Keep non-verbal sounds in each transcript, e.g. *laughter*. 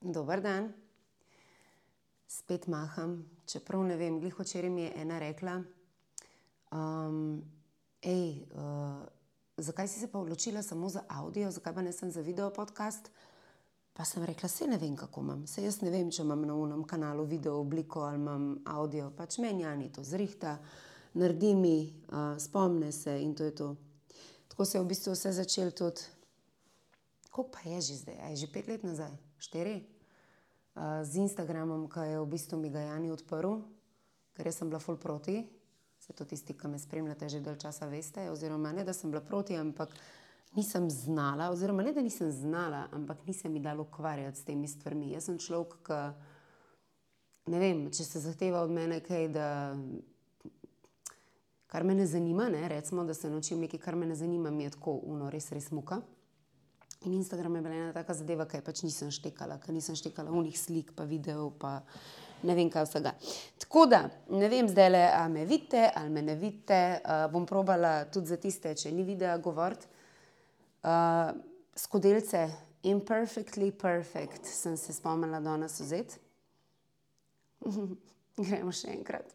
Dober dan, spet maham, čeprav ne vem, glih včeraj mi je ena rekla, um, hej, uh, zakaj si se pa odločila samo za avdio, zakaj pa ne sem za video podcast? Pa sem rekla, se ne vem, kako imam, se jaz ne vem, če imam na unem kanalu video obliko ali imam avdio, pač meni Jani to zrihta, naredi mi, uh, spomne se in to je to. Tako se je v bistvu vse začelo tudi, koliko pa je že zdaj, je že pet let nazaj, štiri, uh, z Instagramom, ki je v bistvu mi ga Jani odprl, ker jaz sem bila full proti, se to tisti, ki me spremljate že dalj časa veste, oziroma ne, da sem bila proti, ampak nisem znala, oziroma ne, da nisem znala, ampak nisem mi dala ukvarjati s temi stvarmi. Jaz sem človek, ki ne vem, če se zahteva od mene kaj, da kar me ne zanima, ne, recimo, da se naučim nekaj, kar me ne zanima, mi je tako uno, res, res muka. In Instagram je bila ena taka zadeva, ki pač nisem štekala, ker nisem štekala unih slik, pa video, pa ne vem kaj vsega. Tako da, ne vem zdaj le, ali me vidite, ali me ne vidite, uh, bom probala tudi za tiste, če ni videa govoriti. Uh, skodelce, imperfectly perfect, sem se spomnila danes vzeti. *laughs* Gremo še enkrat.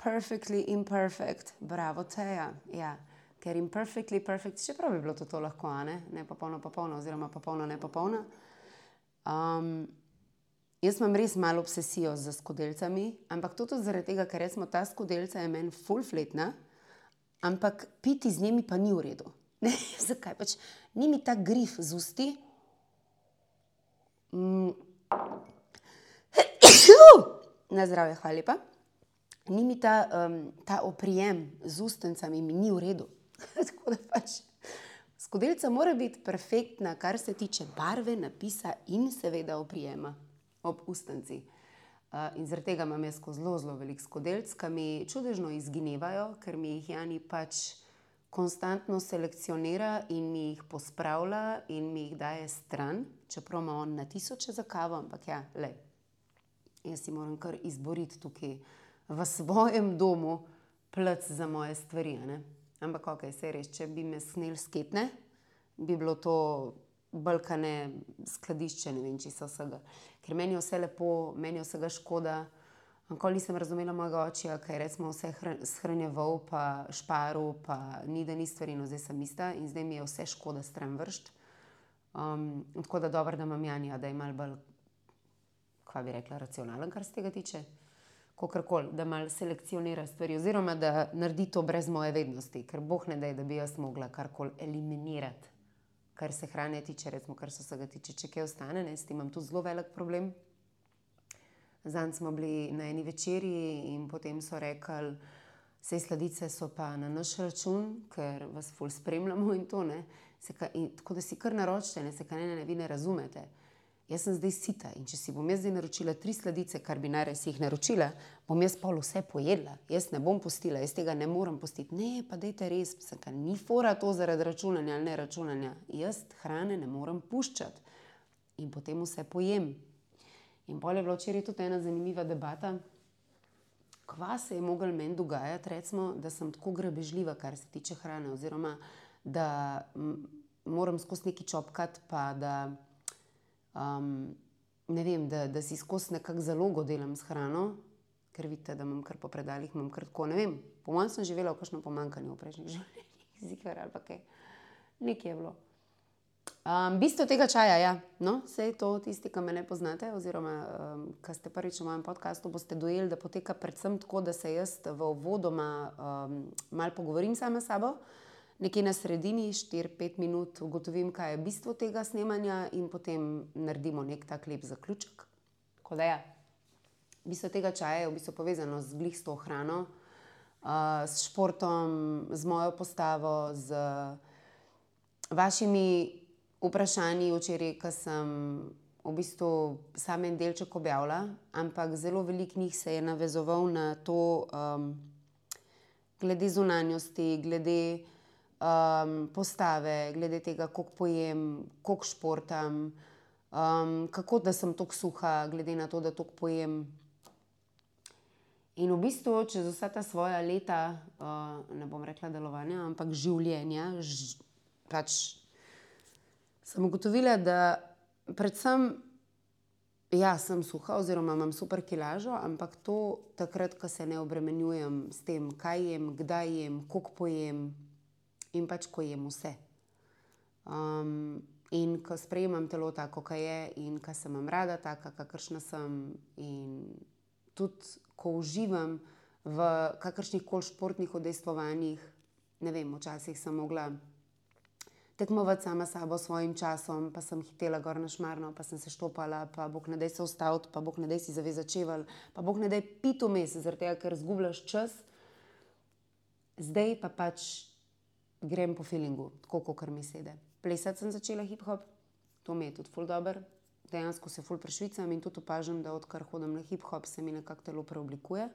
Perfectly imperfect, bravo, teja. Ja. Ker imperfectly perfect, čeprav bi bilo to, lahko, ne, ne pa polno, pa polno, oziroma pa polno, ne pa polno. Um, jaz imam res malo obsesijo z skodelcami, ampak to tudi zaradi tega, ker recimo ta skodelca je meni full fletna, ampak piti z njimi pa ni v redu. *laughs* Ne, zakaj pač ni mi ta grif z usti? Mm. *coughs* Na zdravje, hvala lepa. Ni mi ta, um, ta oprijem z ustnicami, mi ni v redu. *laughs* Tako da pač skodelca mora biti perfektna, kar se tiče barve, napisa in seveda oprijema ob ustnici. Uh, in zaradi tega imam jaz zelo, zelo velik skodelc, ki mi čudežno izginevajo, ker mi jih Jani pač konstantno selekcionira in mi jih pospravlja in mi jih daje stran, čeprav ima on na tisoče za kavo, ampak ja, le. Jaz si moram kar izboriti tukaj v svojem domu plc za moje stvari. Ne? Ampak, ok, se res, če bi me snil sketne, bi bilo to balkane skladišče, ne vem, če so vsega. Ker meni je vse lepo, meni je vsega škoda. Nikoli nisem razumela mojega očija, kaj recimo vse shranjeval, pa šparu, pa ni da ni stvari, no zdaj sem ista in zdaj mi je vse škoda stran vršt. Um, tako da dobro, da imam Janja, da je mal bolj, kva bi rekla, racionalen, kar se tega tiče. Kakorkoli, da mal selekcionira stvari, oziroma da naredi to brez moje vednosti, ker boh ne da, da bi jaz mogla karkoli eliminirati, kar se hrane tiče, recimo, kar se vsega tiče, če kaj ostane, ne, s tem imam tudi zelo velik problem. Zanj smo bili na eni večerji in potem so rekli, vse sladice so pa na naš račun, ker vas ful spremljamo in to ne. Ka, in, tako da si kar naročite, ne se kaj ne, ne vi ne razumete. Jaz sem zdaj sita in če si bom jaz zdaj naročila tri sladice, kar bi naj res jih naročila, bom jaz pol vse pojedla. Jaz ne bom postila, jaz tega ne morem postiti. Ne, pa dajte res, se kaj ni fora to zaradi računanja ali ne računanja. Jaz hrane ne morem puščati in potem vse pojem. In pol je bila včeraj tudi ena zanimiva debata, kva se je mogel meni dogajati, recimo, da sem tako grebežljiva, kar se tiče hrane, oziroma da moram skozi neki čopkat, pa da, um, ne vem, da, da si skozi nekak zalogo delam s hrano, ker vidite, da imam kar po predaljih, imam kar tako, ne vem, po mojem sem živela v kakšnem pomankanju v prejšnjih *laughs* življenjih, zikar ali kaj. Nekje je bilo. Um, bistvo tega čaja, ja. no, vse to, tisti, ki me ne poznate, oziroma um, ki ste prvič v mojem podkastu, boste dojeli, da poteka predvsem tako, da se jaz v uvodoma um, malo pogovorim sama s sabo, nekje na sredini, 4-5 minut, ugotovim, kaj je bistvo tega snemanja, in potem naredimo nek tak lep zaključek. Ja. Bistvo tega čaja je v bistvu povezano z glih s to hrano, uh, s športom, z mojo postavo, z vašimi vprašanji včeraj, ki sem v bistvu samo en delček objavila, ampak zelo veliko njih se je navezoval na to, um, glede zunanjosti, glede um, postave, glede tega, koliko pojem, koliko športam, um, kako da sem tako suha, glede na to, da toliko pojem. In v bistvu, čez vsa ta svoja leta, uh, ne bom rekla delovanja, ampak življenja, ž, pač sem ugotovila, da predvsem Ja, sem suha, oziroma imam super kilažo, ampak to takrat, ko se ne obremenjujem s tem, kaj jem, kdaj jem, koliko pojem in pač ko jem vse. Um, in ko sprejemam telo tako, kot je, in ko sem imam rada, tako, kakršna sem, in tudi ko uživam v kakršnih koli športnih udejstvovanjih, ne vem, včasih sem mogla tekmovati sama s sabo, svojim časom, pa sem hitela gor na šmarno, pa sem se štopala, pa bog ne da se ustaviti, pa bog ne da si zaveza čeval, pa bog ne da pito mesec, zaradi tega, ker zgubljaš čas. Zdaj pa pač grem po feelingu, tako kot mi sedi. Plesati sem začela hip-hop, to mi je tudi ful dobr. Dejansko se ful prešvicam in tudi opažam, da odkar hodim na hip-hop, se mi nekako telo preoblikuje.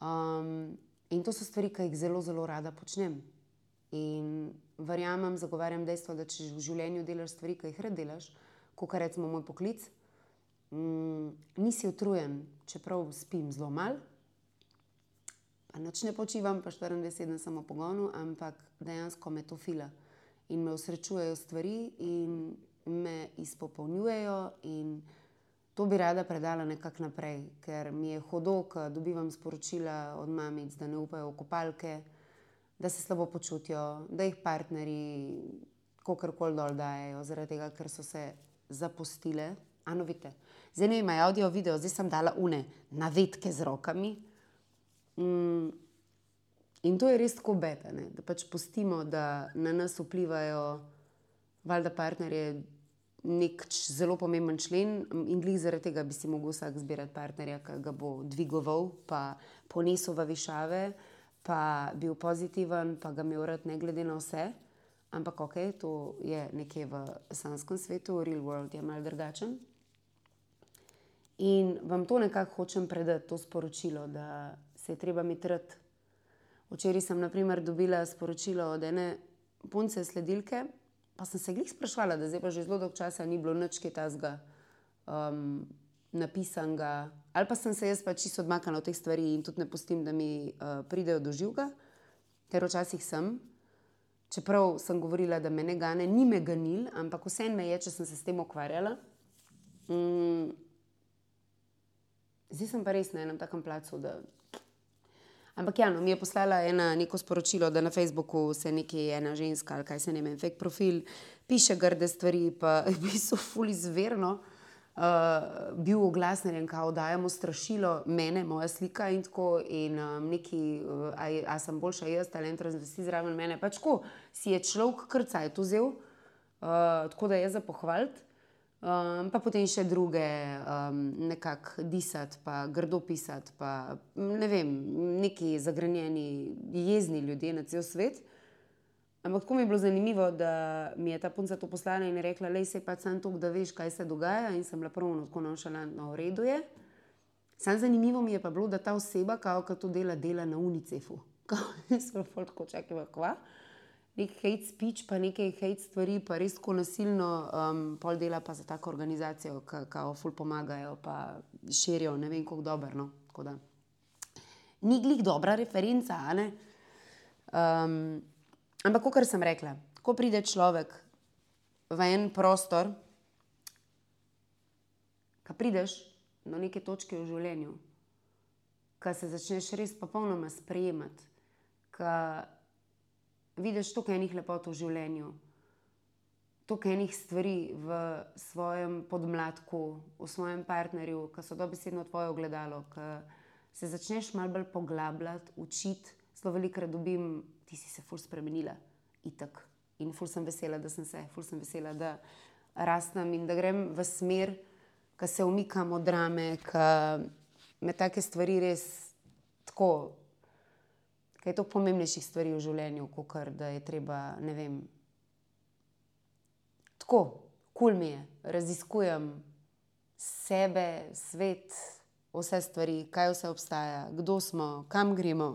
Um, in to so stvari, ki jih zelo, zelo rada počnem. In verjamem, zagovarjam dejstvo, da če v življenju delaš stvari, ki jih red delaš, kot recimo moj poklic, mm, nisi utrujen, čeprav spim zelo mal, pa noč ne počivam, pa 24-7 samo pogonu, ampak dejansko me to fila in me usrečujejo stvari in me izpopolnjujejo. In to bi rada predala nekako naprej, ker mi je hodo, ko dobivam sporočila od mamic, da ne upajo v kopalke da se slabo počutijo, da jih partnerji kakorkoli dol dajo, zaradi tega, ker so se zapustile. Ano, vidite, zdaj ne imajo audio, video, zdaj sem dala une navedke z rokami. Mm, in to je res tako beta, ne? da pač pustimo, da na nas vplivajo, valjda partnerje. Nek zelo pomemben člen, in glih zaradi tega bi si mogel vsak zbirati partnerja, ki ga bo dvigoval, pa ponesel v višave, pa bil pozitiven, pa ga imel rad, ne glede na vse. Ampak ok, to je nekje v slovenskem svetu, real world je malce drugačen. In vam to nekako hočem predati, to sporočilo, da se je treba mi trd. Včeraj sem, na primer, dobila sporočilo od ene punce sledilke, pa sem se jih sprašvala, da zdaj pa že zelo dolgo časa ni bilo nič kaj tazga. Um, napisanega, ali pa sem se jaz pač čisto odmaknila od teh stvari in tudi ne pustim, da mi uh, pridejo do živega, ker včasih sem. Čeprav sem govorila, da me ne gane, ni me ganil, ampak vseeno me je, če sem se s tem ukvarjala. Mm. Zdaj sem pa res na enem takem placu. Da... Ampak ja, no, mi je poslala ena neko sporočilo, da na Facebooku se nekaj ena ženska ali kaj se ne vem, fake profil, piše grde stvari, pa je *laughs* v bistvu fulizverno uh, bil oglas, da dajemo strašilo, mene, moja slika in tako. In um, neki, uh, a, a sem boljša jaz, talent razvesti zraven mene. Pač ko si je človek krcaj to vzel, uh, tako da je za pohvaliti. Um, pa potem še druge, um, nekako disati, pa grdo pisati, pa ne vem, neki zagrenjeni, jezni ljudje na cel svet. Ampak tako mi je bilo zanimivo, da mi je ta punca to poslala in je rekla, da se pač sam to, da veš, kaj se dogaja. In sem bila prvo tako nonšalantna, v redu je. Sam zanimivo mi je pa bilo, da ta oseba, ki to dela, dela na UNICEF-u. *laughs* Smo tako čakali, kva. Nek hate speech, pa nekaj hate stvari, pa res tako nasilno, um, pol dela pa za tako organizacijo, ki kao ful pomagajo, pa širijo, ne vem, kako dobro. No? Ni glih dobra referenca, a ne? Um, Ampak, kot sem rekla, ko pride človek v en prostor, ki prideš do neke točke v življenju, ki se začneš res popolnoma sprejemati, ki vidiš toliko enih lepot v življenju, toliko enih stvari v svojem podmladku, v svojem partnerju, ki so dobesedno tvoje ogledalo, ki se začneš malo bolj poglabljati, učiti. Zelo velikokrat dobim ti si se ful spremenila, itak. In ful sem vesela, da sem se, ful sem vesela, da rastem in da grem v smer, ki se umikam od drame, ki me take stvari res tako. Kaj je to pomembnejših stvari v življenju, kot da je treba, ne vem. Tako, kul cool mi je, raziskujem sebe, svet, vse stvari, kaj vse obstaja, kdo smo, kam gremo.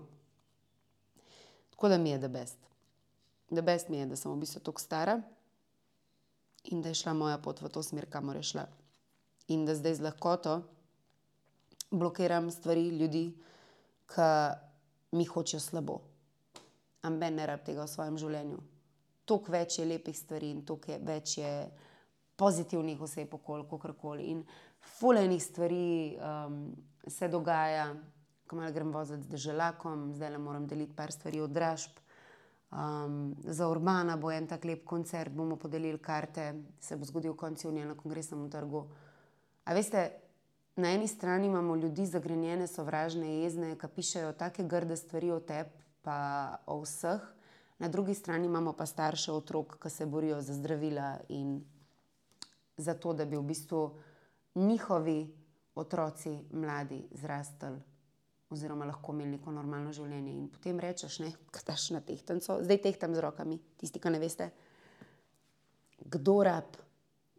Tako da mi je, da best. Da best mi je, da sem v bistvu tako stara in da je šla moja pot v to smer, kamor je šla. In da zdaj z lahkoto blokiram stvari, ljudi, ki mi hočejo slabo. Amben ne rab tega v svojem življenju. Tok več je lepih stvari in tok več je pozitivnih oseb okoli, kako koli. In fulejnih stvari um, se dogaja, ko malo grem voziti z deželakom, zdaj le moram deliti par stvari od dražb. Um, za Urbana bo en tak lep koncert, bomo podelili karte, se bo zgodil konec junija na kongresnem trgu. A veste, na eni strani imamo ljudi zagrenjene, sovražne, jezne, ki pišejo take grde stvari o tebi, pa o vseh, na drugi strani imamo pa starše otrok, ki se borijo za zdravila in za to, da bi v bistvu njihovi otroci, mladi, zrastali. Oziroma, lahko imeli neko normalno življenje. In potem rečeš, ne, kdaš na tehtanco, zdaj tehtam z rokami, tisti, ki ne veste, kdo rab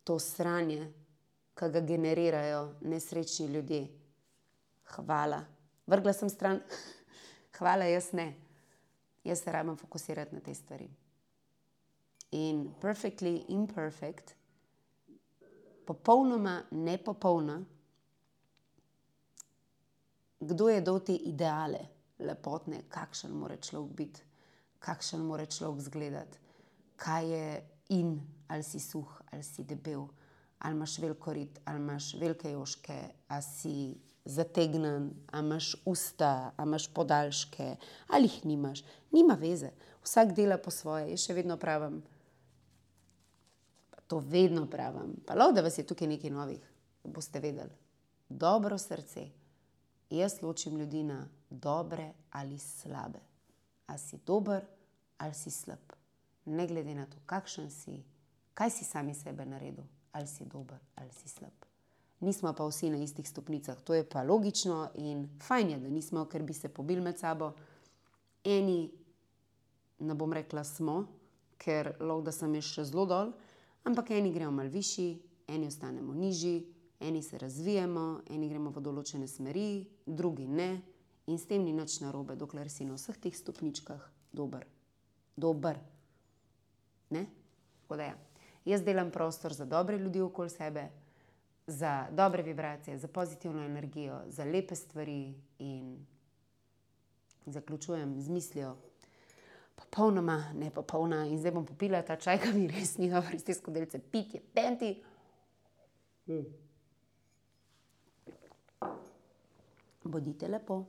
to sranje, ki ga generirajo nesrečni ljudje. Hvala. Vrgla sem stran, *laughs* hvala, jaz ne. Jaz se rabim fokusirati na te stvari. In perfectly imperfect, popolnoma nepopolna, kdo je dal te ideale, lepotne, kakšen mora človek biti, kakšen mora človek izgledati, kaj je in, ali si suh, ali si debel, ali imaš veliko rit, ali imaš velike joške, ali si zategnen, ali imaš usta, ali imaš podaljške, ali jih nimaš. Nima veze, vsak dela po svoje, jaz še vedno pravim. To vedno pravim, pa lahko da vas je tukaj nekaj novih, boste vedeli. Dobro srce. Jaz ločim ljudi na dobre ali slabe. A si dober ali si slab. Ne glede na to, kakšen si, kaj si sami sebe naredil, ali si dober ali si slab. Nismo pa vsi na istih stopnicah, to je pa logično in fajn je, da nismo, ker bi se pobil med sabo. Eni, ne bom rekla, smo, ker lahko da sem jaz še zelo dol, ampak eni gremo malo višji, eni ostanemo nižji, eni se razvijamo, eni gremo v določene smeri, drugi ne. In s tem ni nič narobe, dokler si na vseh teh stopničkah dober. Dober. Ne? Tako da ja. Jaz delam prostor za dobre ljudi okoli sebe, za dobre vibracije, za pozitivno energijo, za lepe stvari in zaključujem z mislijo, popolnoma ne popolna. In zdaj bom popila ta čaj, ki mi res ni dobro, iz te skodelice, pitje, penti. Mm. Bodite lepo.